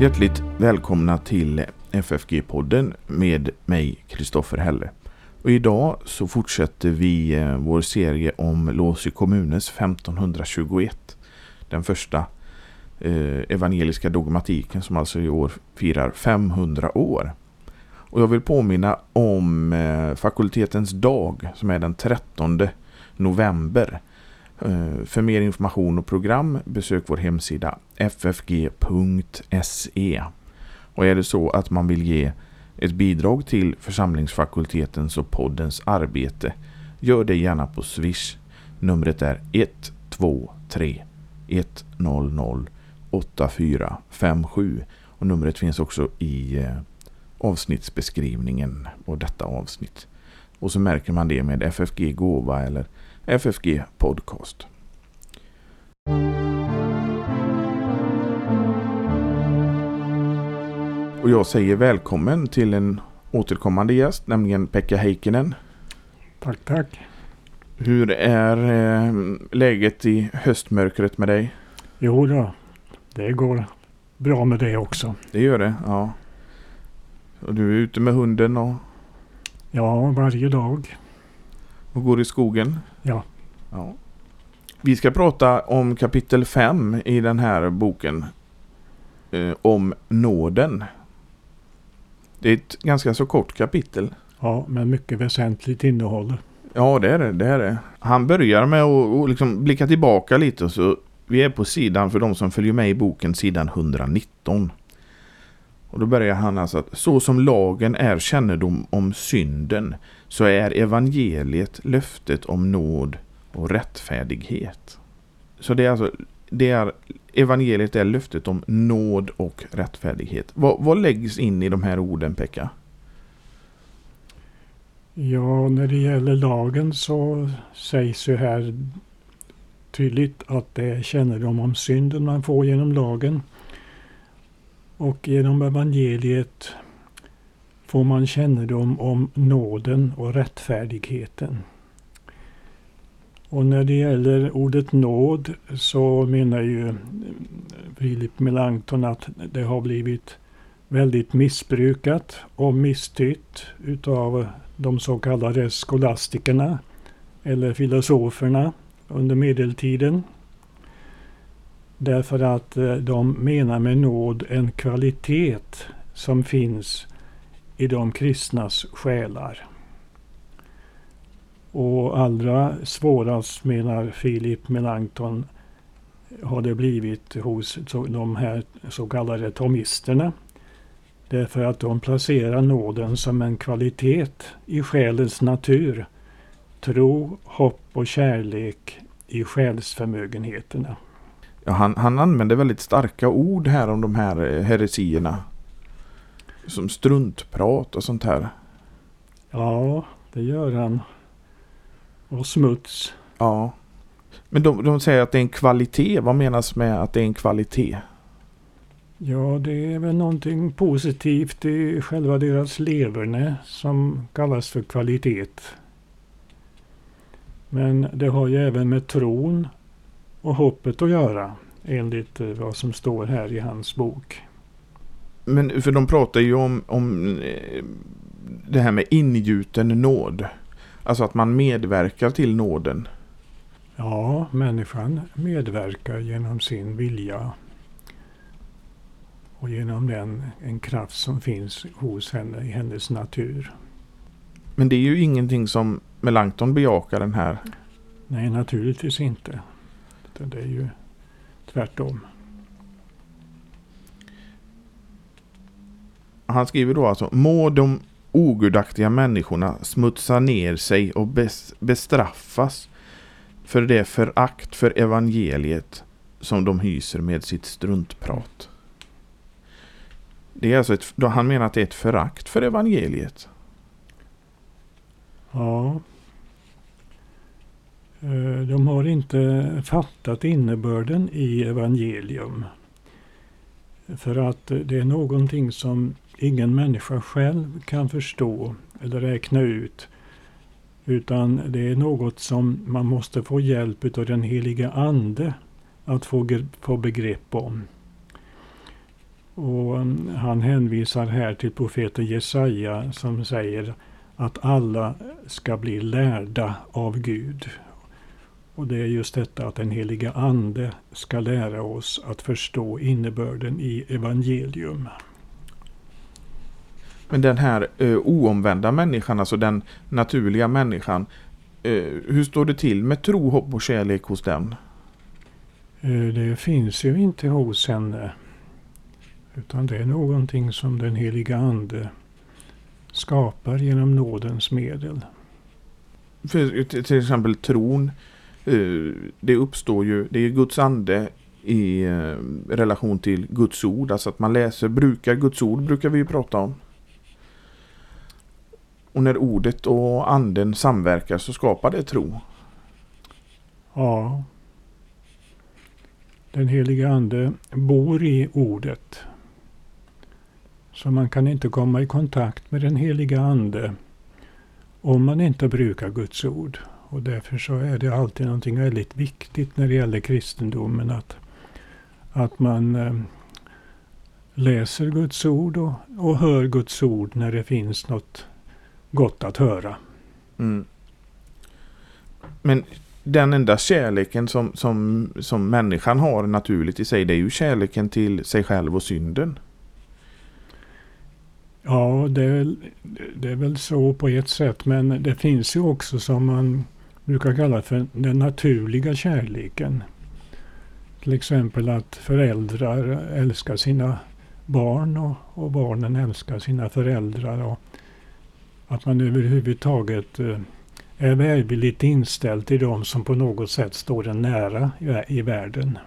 Hjärtligt välkomna till FFG-podden med mig, Kristoffer Helle. Och idag så fortsätter vi eh, vår serie om Låsö kommunes 1521. Den första eh, evangeliska dogmatiken som alltså i år firar 500 år. Och jag vill påminna om eh, fakultetens dag som är den 13 november. Eh, för mer information och program besök vår hemsida ffg.se. Och är det så att man vill ge ett bidrag till församlingsfakultetens och poddens arbete gör det gärna på Swish. Numret är 123 100 8457 och numret finns också i eh, avsnittsbeskrivningen på detta avsnitt. Och så märker man det med FFG Gåva eller FFG Podcast. Och jag säger välkommen till en återkommande gäst, nämligen Pekka Heikkinen. Tack, tack. Hur är eh, läget i höstmörkret med dig? Jo då, det går bra med det också. Det gör det, ja. Och du är ute med hunden och, Ja, varje dag. Och går i skogen? Ja. ja. Vi ska prata om kapitel 5 i den här boken. Eh, om nåden. Det är ett ganska så kort kapitel. Ja, men mycket väsentligt innehåll. Ja, det är det. det, är det. Han börjar med att liksom blicka tillbaka lite. Så vi är på sidan, för de som följer med i boken, sidan 119. Och då börjar han alltså att så som lagen är kännedom om synden så är evangeliet löftet om nåd och rättfärdighet. Så det är alltså det är, evangeliet är löftet om nåd och rättfärdighet. Vad, vad läggs in i de här orden Pekka? Ja, när det gäller lagen så sägs ju här tydligt att det är kännedom om synden man får genom lagen. Och genom evangeliet får man kännedom om nåden och rättfärdigheten. Och när det gäller ordet nåd så menar ju Philip Melanchthon att det har blivit väldigt missbrukat och misstytt utav de så kallade skolastikerna eller filosoferna under medeltiden. Därför att eh, de menar med nåd en kvalitet som finns i de kristnas själar. Och allra svårast menar Philip Melanchthon har det blivit hos de här så kallade tomisterna. Därför att de placerar nåden som en kvalitet i själens natur. Tro, hopp och kärlek i själsförmögenheterna. Ja, han, han använder väldigt starka ord här om de här eh, heresierna. Som struntprat och sånt här. Ja, det gör han. Och smuts. Ja. Men de, de säger att det är en kvalitet. Vad menas med att det är en kvalitet? Ja, det är väl någonting positivt i själva deras leverne som kallas för kvalitet. Men det har ju även med tron och hoppet att göra enligt eh, vad som står här i hans bok. Men för de pratar ju om, om eh, det här med ingjuten nåd. Alltså att man medverkar till nåden. Ja, människan medverkar genom sin vilja och genom den en kraft som finns hos henne i hennes natur. Men det är ju ingenting som Melanchthon bejakar den här. Nej, naturligtvis inte. Utan Det är ju tvärtom. Han skriver då alltså Må de ogudaktiga människorna smutsa ner sig och bes- bestraffas för det förakt för evangeliet som de hyser med sitt struntprat. Det är alltså ett, då han menar att det är ett förakt för evangeliet. Ja. Eh, de har inte fattat innebörden i evangelium. För att det är någonting som ingen människa själv kan förstå eller räkna ut. Utan det är något som man måste få hjälp av den heliga Ande att få, få begrepp om. Och mm, han hänvisar här till profeten Jesaja som säger att alla ska bli lärda av Gud. Och det är just detta att den heliga Ande ska lära oss att förstå innebörden i evangelium. Men den här eh, oomvända människan, alltså den naturliga människan. Eh, hur står det till med tro, hopp och kärlek hos den? Eh, det finns ju inte hos henne. Utan det är någonting som den heliga Ande skapar genom nådens medel. För, till exempel tron, Eh, det uppstår ju, det är Guds ande i eh, relation till Guds ord. Alltså att man läser, brukar Guds ord brukar vi ju prata om. Och när ordet och anden samverkar så skapar det tro. Ja. Den heliga ande bor i ordet. Så man kan inte komma i kontakt med den heliga ande om man inte brukar Guds ord. Och därför så är det alltid någonting väldigt viktigt när det gäller kristendomen att, att man eh, läser Guds ord och, och hör Guds ord när det finns något gott att höra. Mm. Men den enda kärleken som, som, som människan har naturligt i sig det är ju kärleken till sig själv och synden. Ja, det är, det är väl så på ett sätt. Men det finns ju också som man brukar kalla för den naturliga kärleken. Till exempel att föräldrar älskar sina barn och, och barnen älskar sina föräldrar. Och att man överhuvudtaget eh, är välvilligt inställd till de som på något sätt står en nära i, i världen.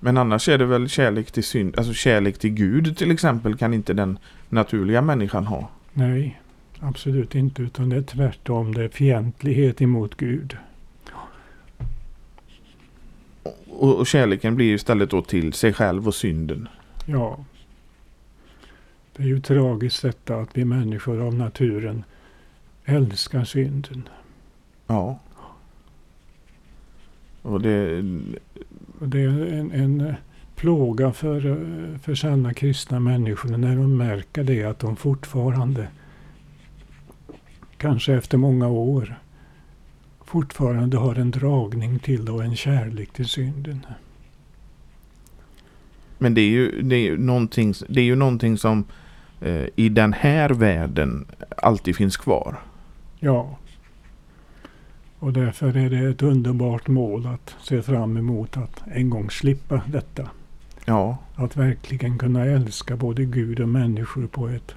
Men annars är det väl kärlek till synd, alltså kärlek till Gud till exempel kan inte den naturliga människan ha. Nej, absolut inte. Utan det är tvärtom. Det är fientlighet emot Gud. Och, och kärleken blir istället då till sig själv och synden. Ja. Det är ju tragiskt detta att vi människor av naturen älskar synden. Ja. Och det, det är en, en plåga för, för sanna kristna människor när de märker det att de fortfarande, kanske efter många år, fortfarande har en dragning till och en kärlek till synden. Men det är ju, det är ju, någonting, det är ju någonting som eh, i den här världen alltid finns kvar. Ja. Och därför är det ett underbart mål att se fram emot att en gång slippa detta. Ja. Att verkligen kunna älska både Gud och människor på ett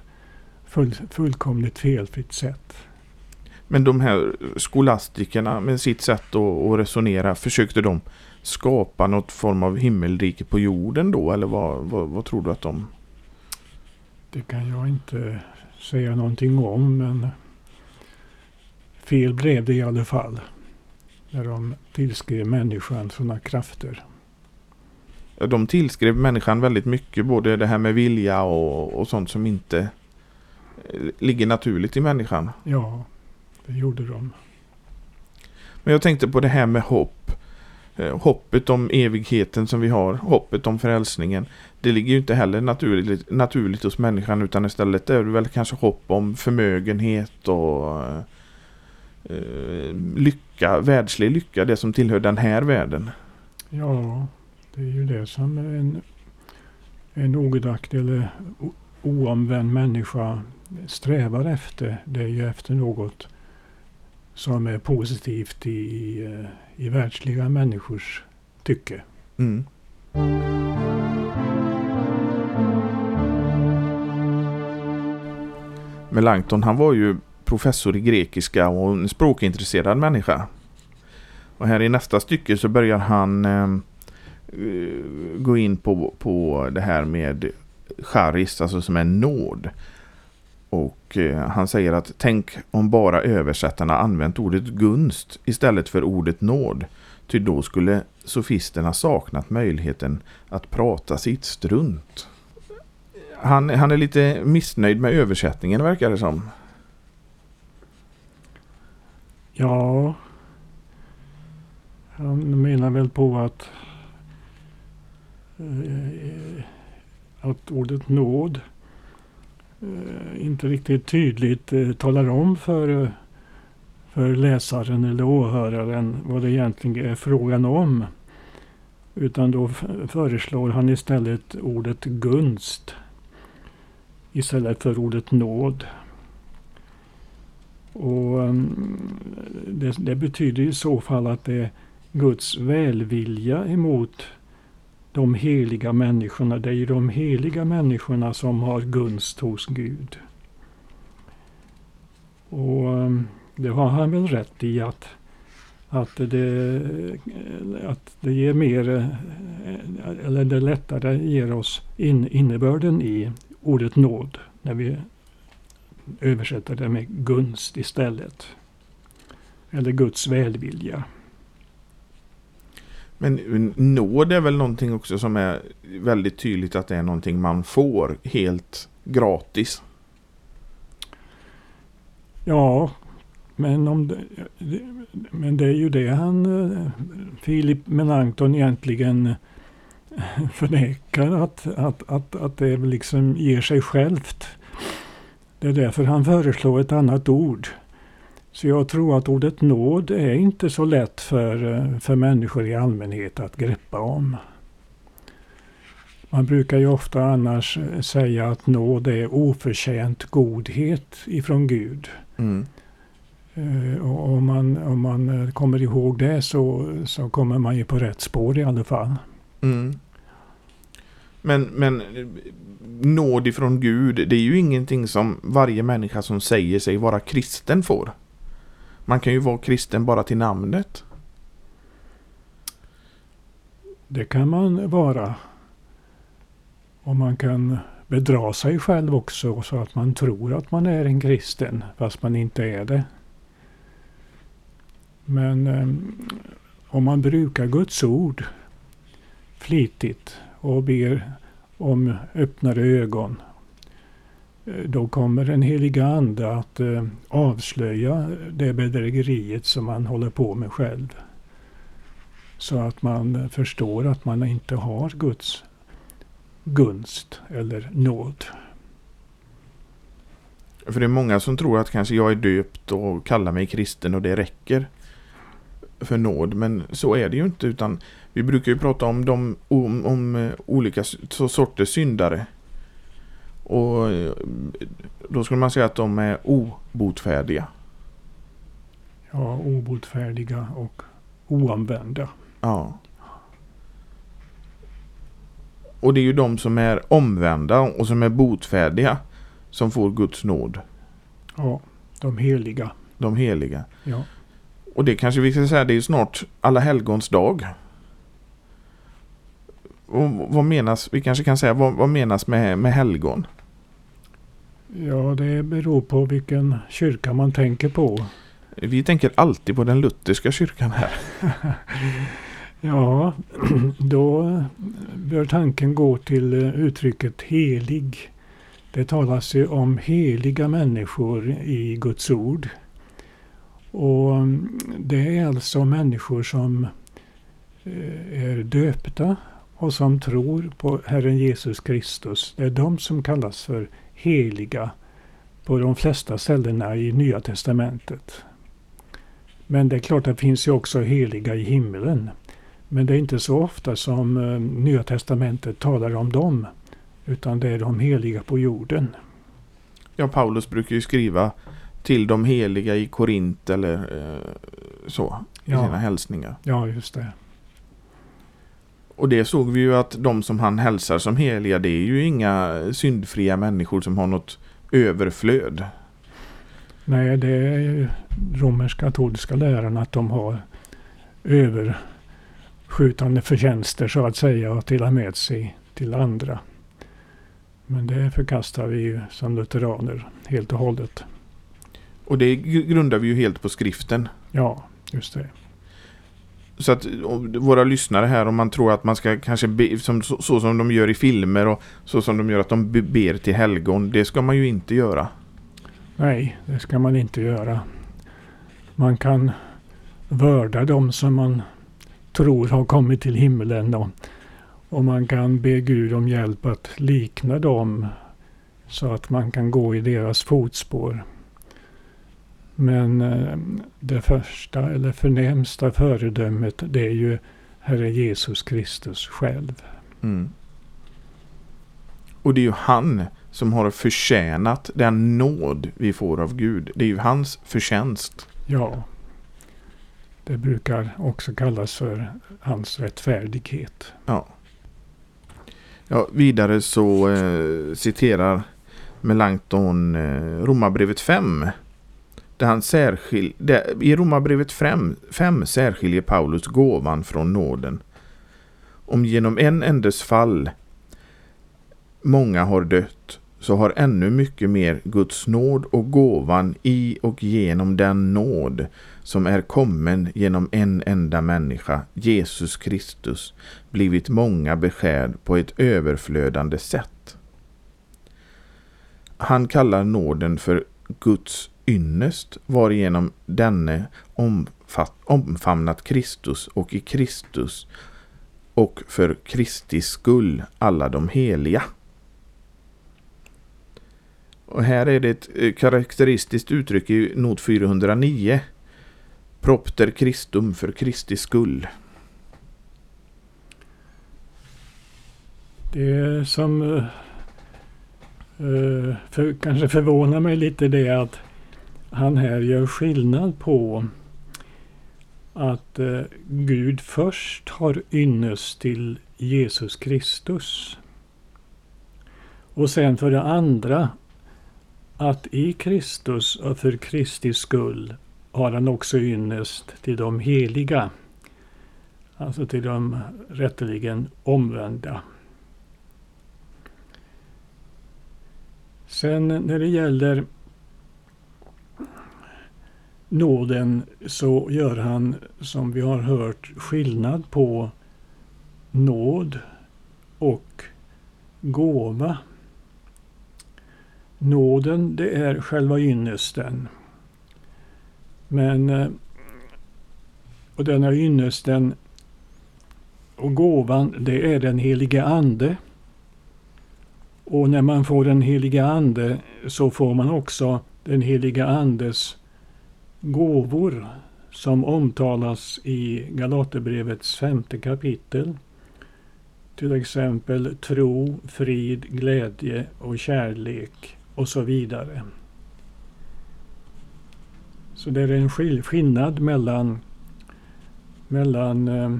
full, fullkomligt felfritt sätt. Men de här skolastikerna med sitt sätt att, resonera, försökte de skapa något form av himmelrike på jorden då? Eller vad, vad, vad tror du att de... Det kan jag inte säga någonting om men fel blev det i alla fall. När de tillskrev människan sådana krafter. De tillskrev människan väldigt mycket, både det här med vilja och, och sånt som inte eh, ligger naturligt i människan. Ja, det gjorde de. Men jag tänkte på det här med hopp. Eh, hoppet om evigheten som vi har, hoppet om frälsningen. Det ligger ju inte heller naturligt, naturligt hos människan utan istället är det väl kanske hopp om förmögenhet och eh, eh, lycka, världslig lycka, det som tillhör den här världen. Ja, det är ju det som en, en ogudaktig eller oomvänd människa strävar efter. Det är ju efter något som är positivt i, i, eh, i världsliga människors tycke. Mm. Melanchthon han var ju professor i grekiska och en språkintresserad människa. Och här i nästa stycke så börjar han eh, eh gå in på, på det här med charis, alltså som är nåd. Och eh, han säger att tänk om bara översättarna använt ordet gunst istället för ordet nåd. Ty då skulle sofisterna saknat möjligheten att prata sitt strunt. Han, han är lite missnöjd med översättningen verkar det som. Ja, han menar väl på att eh, att ordet nåd Eh, inte riktigt tydligt eh, talar om för, eh, för läsaren eller åhöraren vad det egentligen är frågan om. Utan då föreslår han istället ordet gunst istället för ordet nåd. Och mm, det, det, betyder i så fall att det är Guds välvilja emot de heliga människorna. Det är ju de heliga människorna som har gunst hos Gud. Och ehm, det har han väl rätt i att, att, det, att det ger mer, eh, eller det lättare ger oss in, innebörden i ordet nåd när vi översätter det med gunst istället. Eller Guds välvilja. Men nåd är väl någonting också som är väldigt tydligt att det är någonting man får helt gratis. Ja, men, om det, men det är ju det han, eh, Filip Melanchthon egentligen eh, förnekar att, att, att, att det liksom ger sig självt. Det är därför han föreslår ett annat ord. Så jag tror att ordet nåd är inte så lätt för, för människor i allmänhet att greppa om. Man brukar ju ofta annars säga att nåd är oförtjänt godhet ifrån Gud. Mm. Uh, och om man, om man kommer ihåg det så, så kommer man ju på rätt spår i alla fall. Mm. Men, men nåd ifrån Gud, det är ju ingenting som varje människa som säger sig vara kristen får. Man kan ju vara kristen bara till namnet. Det kan man vara. Och man kan bedra sig själv också så att man tror att man är en kristen fast man inte är det. Men eh, om man brukar Guds ord flitigt och ber om öppnare ögon. Eh, då kommer den heliga Ande att eh, avslöja det bedrägeriet som man håller på med själv. Så att man eh, förstår att man inte har Guds gunst eller nåd. För det är många som tror att kanske jag är döpt och kallar mig kristen och det räcker för nåd. Men så är det ju inte utan vi brukar ju prata om, de, om, om olika sorters syndare. Och eh, då skulle man säga att de är obotfärdiga. Ja, obotfärdiga och oanvända. Ja. Och det är ju de som är omvända och som är botfärdiga som får Guds nåd. Ja, de heliga. De heliga. Ja. Och det kanske vi ska säga, det är ju snart alla helgons dag. Och vad menas, vi kanske kan säga, vad, vad menas med, med helgon? Ja, det beror på vilken kyrka man tänker på. Vi tänker alltid på den lutherska kyrkan här. ja, då bör tanken gå till uttrycket helig. Det talas ju om heliga människor i Guds ord. Och det är alltså människor som eh, är döpta och som tror på Herren Jesus Kristus. Det är de som kallas för heliga på de flesta ställena i Nya Testamentet. Men det är klart att det finns ju också heliga i himlen. Men det är inte så ofta som eh, Nya Testamentet talar om dem. Utan det är de heliga på jorden. Ja, Paulus brukar ju skriva till de heliga i Korint eller eh, så. I ja. sina hälsningar. Ja, just det. Och det såg vi ju att de som han hälsar som heliga det är ju inga syndfria människor som har något överflöd. Nej, det är ju romersk-katolska läran att de har överskjutande förtjänster så att säga och till med sig till andra. Men det förkastar vi ju som lutheraner helt och hållet. Och det grundar vi ju helt på skriften. Ja, just det. Så att våra lyssnare här, om man tror att man ska kanske be, som, så, så, som de gör i filmer och så som de gör att de ber till helgon. Det ska man ju inte göra. Nej, det ska man inte göra. Man kan vörda dem som man tror har kommit till himlen Då. Och man kan be Gud om hjälp att likna dem så att man kan gå i deras fotspår. Men eh, det första eller förnämsta föredömet det är ju Herre Jesus Kristus själv. Mm. Och det är ju han som har förtjänat den nåd vi får av Gud. Det är ju hans förtjänst. Ja. Det brukar också kallas för hans rättfärdighet. Ja. ja vidare så eh, citerar Melanchthon eh, Romarbrevet 5. Där han särskil, där, I Romarbrevet 5, särskiljer Paulus gåvan från nåden. Om genom en endes fall många har dött så har ännu mycket mer Guds nåd och gåvan i och genom den nåd som är kommen genom en enda människa, Jesus Kristus, blivit många beskärd på ett överflödande sätt. Han kallar nåden för Guds ynnest varigenom denne omfamnat Kristus och i Kristus och för Kristi skull alla de heliga. Och här är det ett eh, karaktäristiskt uttryck i not 409. Propter Christum för Kristi skull. Det som uh, för, kanske förvånar mig lite det är att han här gör skillnad på att eh, Gud först har ynnest till Jesus Kristus. Och sen för det andra att i Kristus och för Kristi skull har han också ynnest till de heliga. Alltså till de rätteligen omvända. Sen när det gäller nåden så gör han som vi har hört skillnad på nåd och gåva. Nåden, det är själva ynnesten. Men eh, och denna ynnesten och gåvan, det är den helige Ande. Och när man får den heliga Ande så får man också den heliga Andes gåvor som omtalas i Galaterbrevets femte kapitel. Till exempel tro, frid, glädje och kärlek och så vidare. Så det är en skillnad mellan, mellan eh,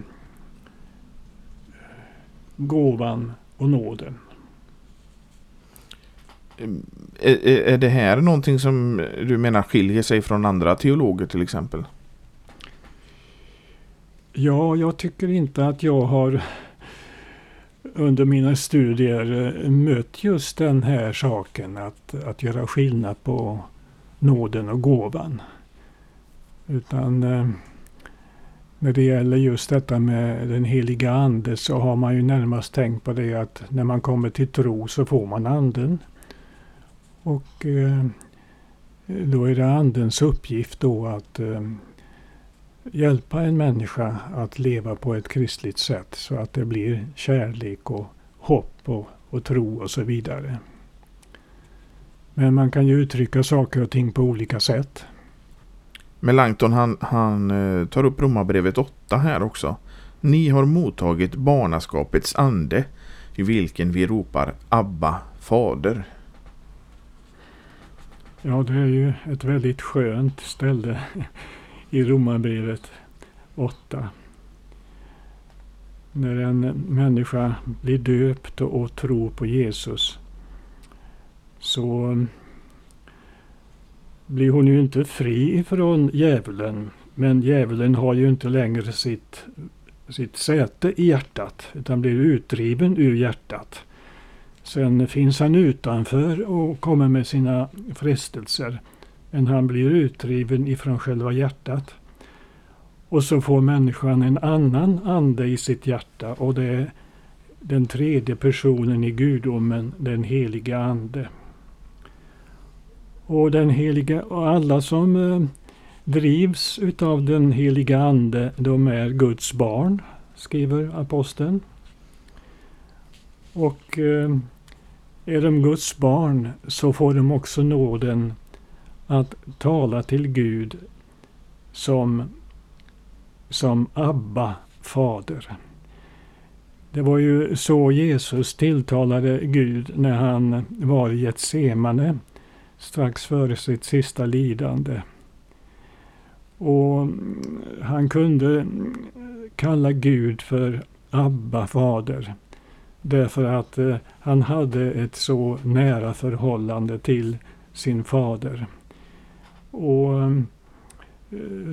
gåvan och nåden. Är, är det här någonting som du menar skiljer sig från andra teologer till exempel? Ja, jag tycker inte att jag har under mina studier eh, mött just den här saken att, att göra skillnad på nåden och gåvan. Utan eh, när det gäller just detta med den heliga ande så har man ju närmast tänkt på det att när man kommer till tro så får man anden. Och eh, då är det andens uppgift då att eh, hjälpa en människa att leva på ett kristligt sätt så att det blir kärlek och hopp och, och tro och så vidare. Men man kan ju uttrycka saker och ting på olika sätt. Melanchthon han, han eh, tar upp Romarbrevet 8 här också. Ni har mottagit barnaskapets ande i vilken vi ropar Abba, Fader. Ja, det är ju ett väldigt skönt ställe i Romarbrevet 8. När en människa blir döpt och tror på Jesus så blir hon ju inte fri ifrån djävulen. Men djävulen har ju inte längre sitt, sitt säte i hjärtat utan blir utdriven ur hjärtat. Sen finns han utanför och kommer med sina frestelser. Men han blir utdriven ifrån själva hjärtat. Och så får människan en annan ande i sitt hjärta och det är den tredje personen i gudomen, den heliga ande. Och den heliga, och alla som eh, drivs utav den heliga ande, de är Guds barn, skriver aposteln. Och eh, är de Guds barn så får de också nåden att tala till Gud som, som Abba, Fader. Det var ju så Jesus tilltalade Gud när han var i Getsemane strax före sitt sista lidande. Och han kunde kalla Gud för Abba, Fader. Därför att eh, han hade ett så nära förhållande till sin fader. Och eh,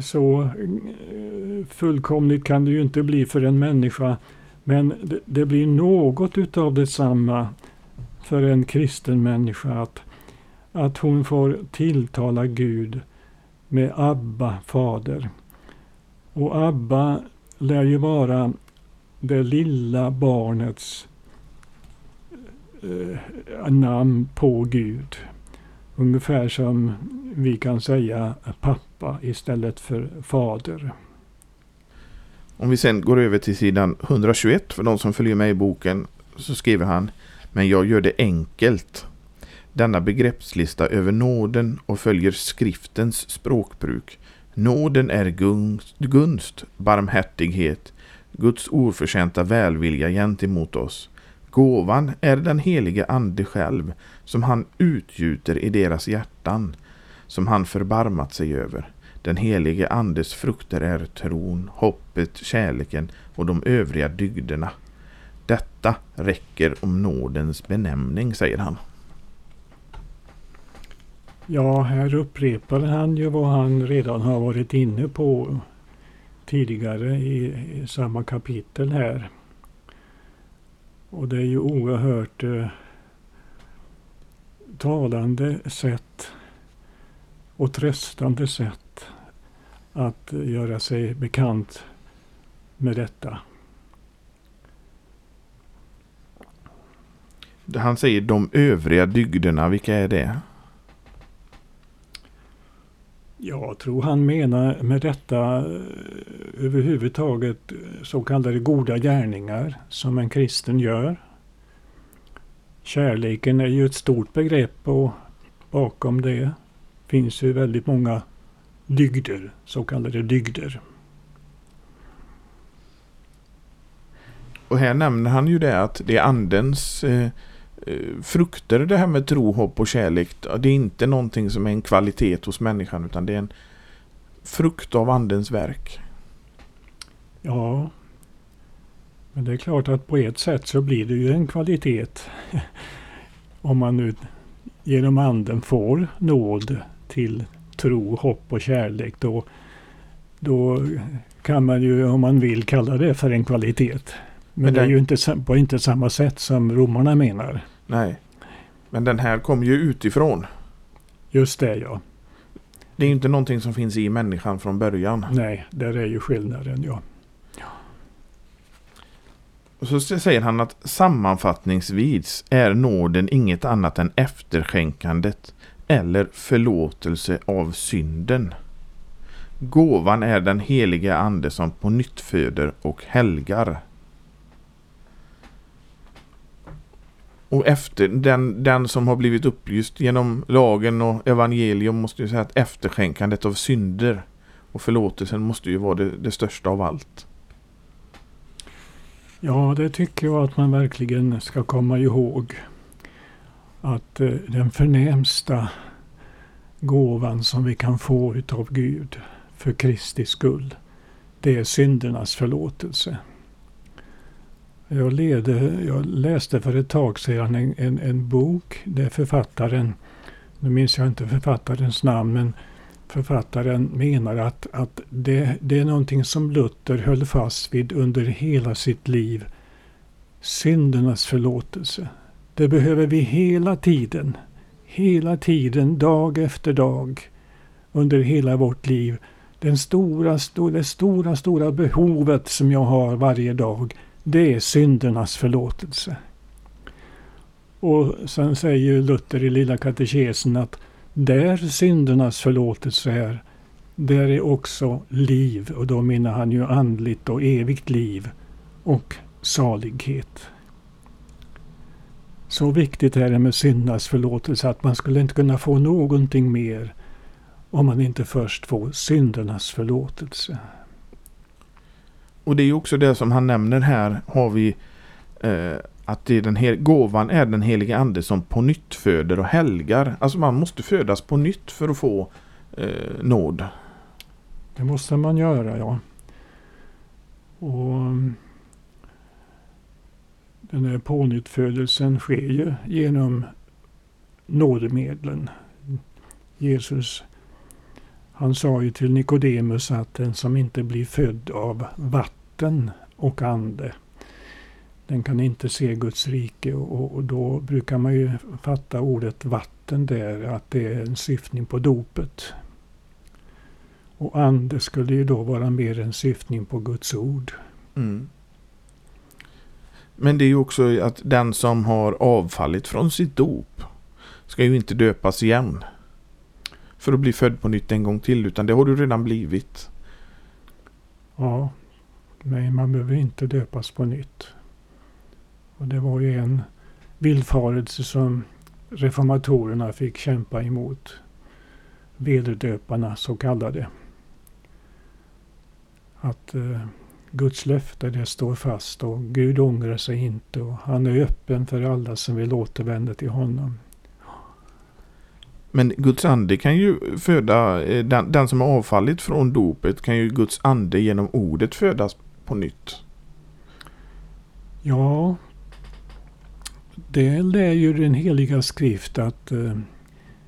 så eh, fullkomligt kan det ju inte bli för en människa. Men det, det blir något utav detsamma för en kristen människa. Att, att hon får tilltala Gud med Abba, Fader. Och Abba lär ju vara det lilla barnets eh, namn på Gud. Ungefär som vi kan säga pappa istället för fader. Om vi sen går över till sidan 121 för de som följer med i boken så skriver han Men jag gör det enkelt. Denna begreppslista över nåden och följer skriftens språkbruk. Nåden är gunst, gunst barmhärtighet, Guds oförtjänta välvilja gentemot oss. Gåvan är den helige Ande själv, som han utgjuter i deras hjärtan, som han förbarmat sig över. Den helige Andes frukter är tron, hoppet, kärleken och de övriga dygderna. Detta räcker om nådens benämning, säger han. Ja, här upprepar han ju vad han redan har varit inne på tidigare i, i samma kapitel här. Och det är ju oerhört eh, talande sätt och tröstande sätt att göra sig bekant med detta. Han säger de övriga dygderna, vilka är det? Jag tror han menar med detta eh, överhuvudtaget så kallade goda gärningar som en kristen gör. Kärleken är ju ett stort begrepp och bakom det finns ju väldigt många dygder, så kallade dygder. Och här nämner han ju det att det är andens Eh, frukter det här med tro, hopp och kärlek. Det är inte någonting som är en kvalitet hos människan utan det är en frukt av andens verk. Ja, men det är klart att på ett sätt så blir det ju en kvalitet. Om man nu genom anden får nåd till tro, hopp och kärlek. Då, då kan man ju om man vill kalla det för en kvalitet. Men, Men det är ju inte på inte samma sätt som romarna menar. Nej. Men den här kom ju utifrån. Just det ja. Det är inte någonting som finns i människan från början. Nej, där är ju skillnaden ja. Och så säger han att sammanfattningsvis är nåden inget annat än efterskänkandet eller förlåtelse av synden. Gåvan är den heliga ande som på nytt föder och helgar. Och efter den, den som har blivit upplyst genom lagen och evangelium måste ju säga att efterskänkandet av synder och förlåtelsen måste ju vara det, det största av allt. Ja, det tycker jag att man verkligen ska komma ihåg. Att eh, den förnämsta gåvan som vi kan få utav Gud för Kristi skull, det är syndernas förlåtelse. Jag, lede, jag läste för ett tag sedan en, en, en bok där författaren, nu minns jag inte författarens namn, men författaren menar att, att det, det är någonting som Luther höll fast vid under hela sitt liv. Syndernas förlåtelse. Det behöver vi hela tiden. Hela tiden, dag efter dag. Under hela vårt liv. Den stora, det stora, stora behovet som jag har varje dag det är syndernas förlåtelse. Och sen säger Luther i Lilla katekesen att där syndernas förlåtelse är, där är också liv. Och då menar han ju andligt och evigt liv och salighet. Så viktigt är det med syndernas förlåtelse att man skulle inte kunna få någonting mer om man inte först får syndernas förlåtelse. Och det är också det som han nämner här har vi eh, att det är den gåvan är den helige ande som på nytt föder och helgar. Alltså man måste födas på nytt för att få eh, nåd. Det måste man göra, ja. Och mm, den här pånyttfödelsen sker ju genom nådemedlen. Jesus han sa ju till Nikodemus att den som inte blir född av vatten och ande den kan inte se Guds rike och, och, då brukar man ju fatta ordet vatten där att det är en syftning på dopet. Och ande skulle ju då vara mer en syftning på Guds ord. Mm. Men det är ju också att den som har avfallit från sitt dop ska ju inte döpas igen. För att bli född på nytt en gång till utan det har du redan blivit. Ja, men man behöver inte döpas på nytt. Och det var ju en villfarelse som reformatorerna fick kämpa emot. Vederdöparna så kallade. Att eh, Guds löfte det står fast och Gud ångrar sig inte och han är öppen för alla som vill återvända till honom. Men Guds ande kan ju föda, eh, den, den som har avfallit från dopet kan ju Guds ande genom ordet födas på nytt. Ja, det lär ju den heliga skrift att eh,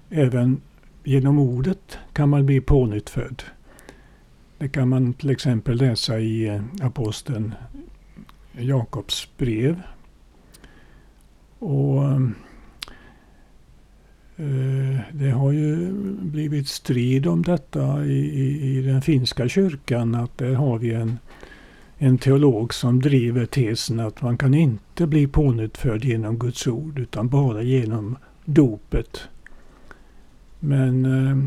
även genom ordet kan man bli pånyttfödd. Det kan man till exempel läsa i eh, aposteln Jakobs brev. Och eh, det har ju blivit strid om detta i, i, i, den finska kyrkan att där har vi en, en teolog som driver tesen att man kan inte bli pånyttfödd genom Guds ord utan bara genom dopet. Men eh,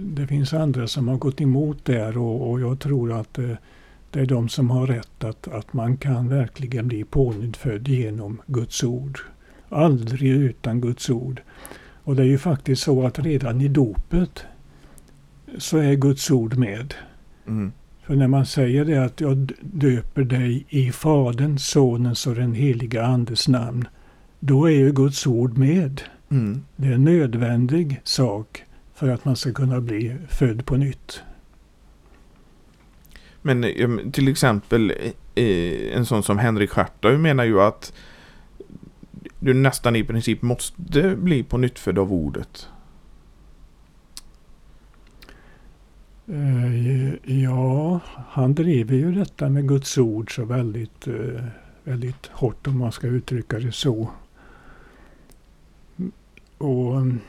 det finns andra som har gått emot där och, och jag tror att det, det, är de som har rätt att, att man kan verkligen bli pånyttfödd genom Guds ord. Aldrig utan Guds ord. Och det är ju faktiskt så att redan i dopet så är Guds ord med. Mm. För när man säger det att jag döper dig i Faderns, Sonens och den heliga Andes namn. Då är ju Guds ord med. Mm. Det är en nödvändig sak för att man ska kunna bli född på nytt. Men till exempel en sån som Henrik Schartau menar ju att du nästan i princip måste bli på nytt född av ordet. Han driver ju detta med Guds ord så väldigt, eh, väldigt hårt om man ska uttrycka det så. Och mm,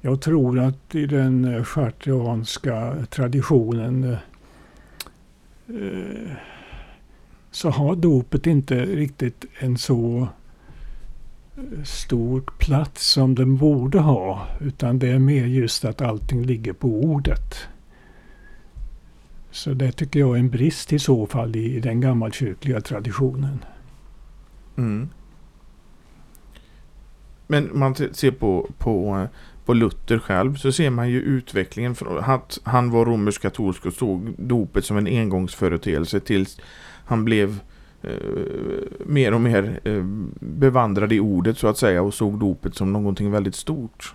jag tror att i den eh, chartianska traditionen eh, så har dopet inte riktigt en så stor plats som den borde ha. Utan det är mer just att allting ligger på ordet. Så det tycker jag är en brist i så fall i den gammalkyrkliga traditionen. Mm. Men man ser på, på på Luther själv så ser man ju utvecklingen från att han var romersk-katolsk och såg dopet som en engångsföreteelse tills han blev eh, mer och mer eh, bevandrad i ordet så att säga och såg dopet som någonting väldigt stort.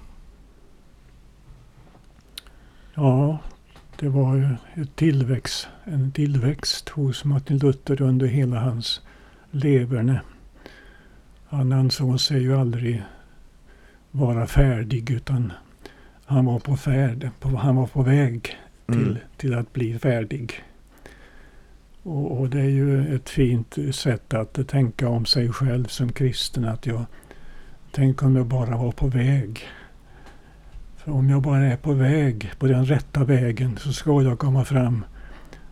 Ja, det var tillväxt, en tillväxt hos Martin Luther under hela hans leverne. Han ansåg sig ju aldrig vara färdig utan han var på färd, på, han var på väg till, mm. till att bli färdig. Och, och, det är ju ett fint sätt att tänka om sig själv som kristen. Att jag, tänk om jag bara var på väg. För om jag bara är på väg, på den rätta vägen, så ska jag komma fram.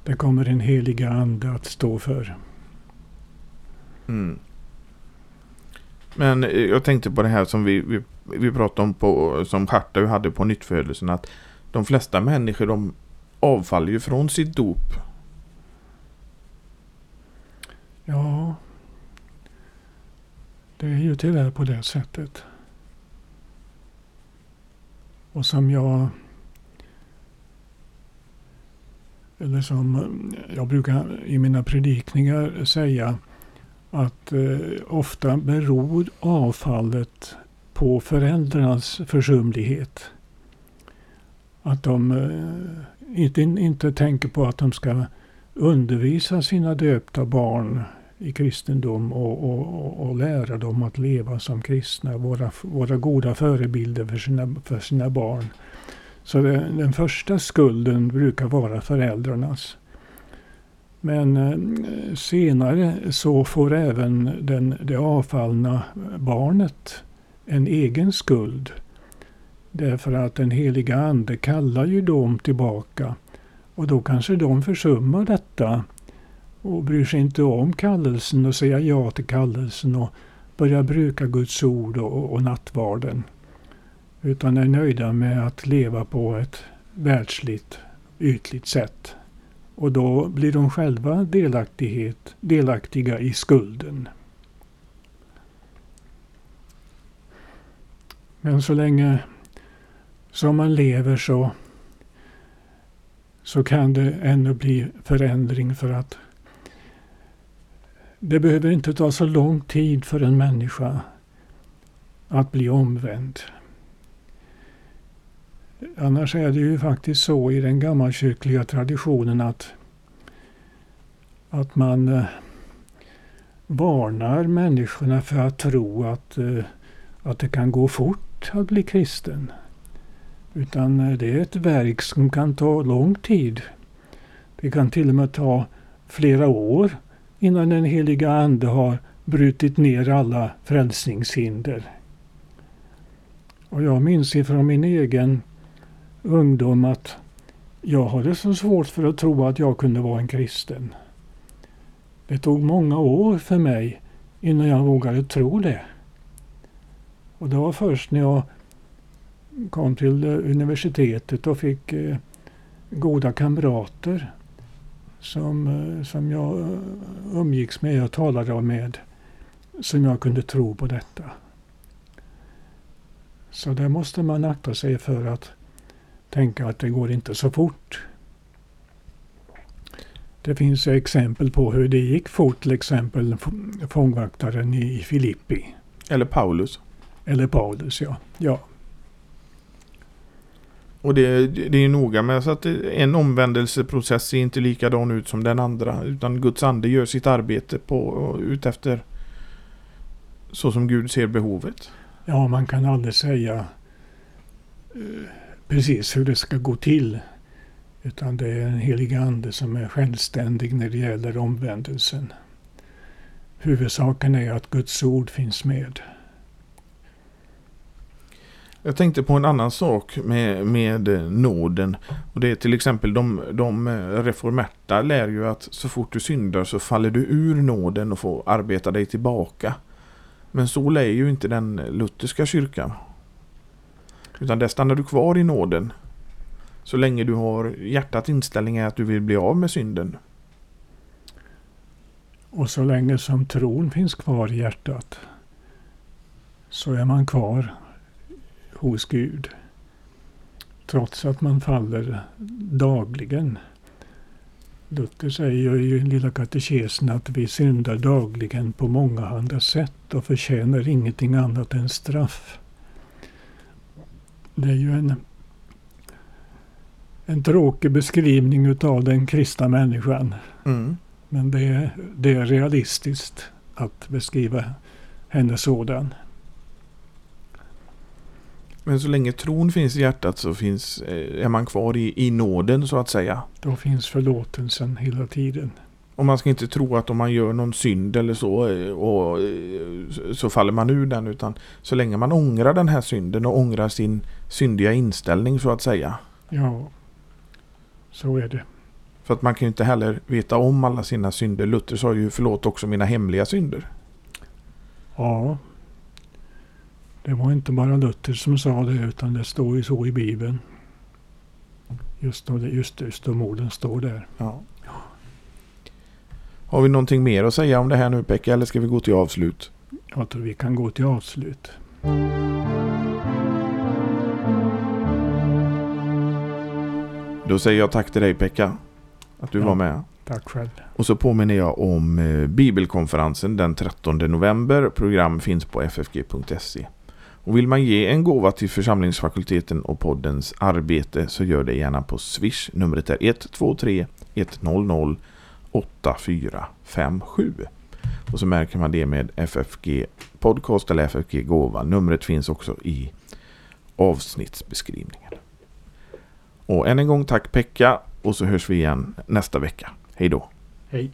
Det kommer en heliga ande att stå för. Mm. Men jag tänkte på det här som vi, vi vi pratade om på, som Chartau hade på nyttfödelsen att de flesta människor de avfaller ju från sitt dop. Ja. Det är ju tyvärr på det sättet. Och som jag eller som jag brukar i mina predikningar säga att eh, ofta beror avfallet på föräldrarnas försumlighet. Att de eh, inte, inte tänker på att de ska undervisa sina döpta barn i kristendom och, och, och, lära dem att leva som kristna, våra, våra goda förebilder för sina, för sina barn. Så det, den första skulden brukar vara föräldrarnas. Men eh, senare så får även den, det avfallna barnet en egen skuld. Därför att den heliga Ande kallar ju dem tillbaka. Och då kanske de försummar detta och bryr sig inte om kallelsen och säger ja till kallelsen och börjar bruka Guds ord och, och nattvarden. Utan är nöjda med att leva på ett världsligt, ytligt sätt. Och då blir de själva delaktighet, delaktiga i skulden. Men så länge som man lever så, så kan det ännu bli förändring för att det behöver inte ta så lång tid för en människa att bli omvänd. Annars är det ju faktiskt så i den gammalkyrkliga traditionen att, att man eh, varnar människorna för att tro att, eh, att det kan gå fort att bli kristen. Utan eh, det är ett verk som kan ta lång tid. Det kan till och med ta flera år innan den heliga Ande har brutit ner alla frälsningshinder. Och jag minns ifrån min egen ungdom att jag hade så svårt för att tro att jag kunde vara en kristen. Det tog många år för mig innan jag vågade tro det. Och det var först när jag kom till universitetet och fick eh, goda kamrater som, eh, som jag eh, umgicks med och talade med som jag kunde tro på detta. Så där måste man akta sig för att tänka att det går inte så fort. Det finns exempel på hur det gick fort, till exempel fångvaktaren i Filippi. Eller Paulus. Eller Paulus, ja. ja. Och det, det är noga med så att en omvändelseprocess ser inte likadan ut som den andra. Utan Guds ande gör sitt arbete på, utefter så som Gud ser behovet. Ja, man kan aldrig säga eh, precis hur det ska gå till. Utan det är en helig ande som är självständig när det gäller omvändelsen. Huvudsaken är att Guds ord finns med. Jag tänkte på en annan sak med, med nåden. Och det är till exempel de, de reformerta lär ju att så fort du syndar så faller du ur nåden och får arbeta dig tillbaka. Men så lär ju inte den lutherska kyrkan. Utan där stannar du kvar i nåden. Så länge du har hjärtat inställning är att du vill bli av med synden. Och så länge som tron finns kvar i hjärtat så är man kvar hos Gud. Trots att man faller dagligen. Luther säger ju i Lilla katekesen att vi syndar dagligen på många andra sätt och förtjänar ingenting annat än straff. Det är ju en, en tråkig beskrivning utav den kristna människan. Mm. Men det är, det är realistiskt att beskriva henne sådan. Men så länge tron finns i hjärtat så finns, eh, är man kvar i, i nåden så att säga. Då finns förlåtelsen hela tiden. Och man ska inte tro att om man gör någon synd eller så eh, och, eh, så faller man ur den. Utan så länge man ångrar den här synden och ångrar sin syndiga inställning så att säga. Ja, så är det. För att man kan ju inte heller veta om alla sina synder. Luther sa ju förlåt också mina hemliga synder. Ja, det var inte bara Luther som sa det utan det står ju så i Bibeln. Just, då, just, just de orden står där. Ja. Har vi någonting mer att säga om det här nu Pekka eller ska vi gå till avslut? Jag tror vi kan gå till avslut. Då säger jag tack till dig Pekka. Att du Ja. var med. Tack själv. Och så påminner jag om eh, bibelkonferensen den 13 november. Program finns på ffg.se. Och vill man ge en gåva till församlingsfakulteten och poddens arbete så gör det gärna på Swish. Numret är 123 100 8457. Och så märker man det med FFG Podcast eller FFG Gåva. Numret finns också i avsnittsbeskrivningen. Och än en gång tack Pekka och så hörs vi igen nästa vecka. Hej då! Hej.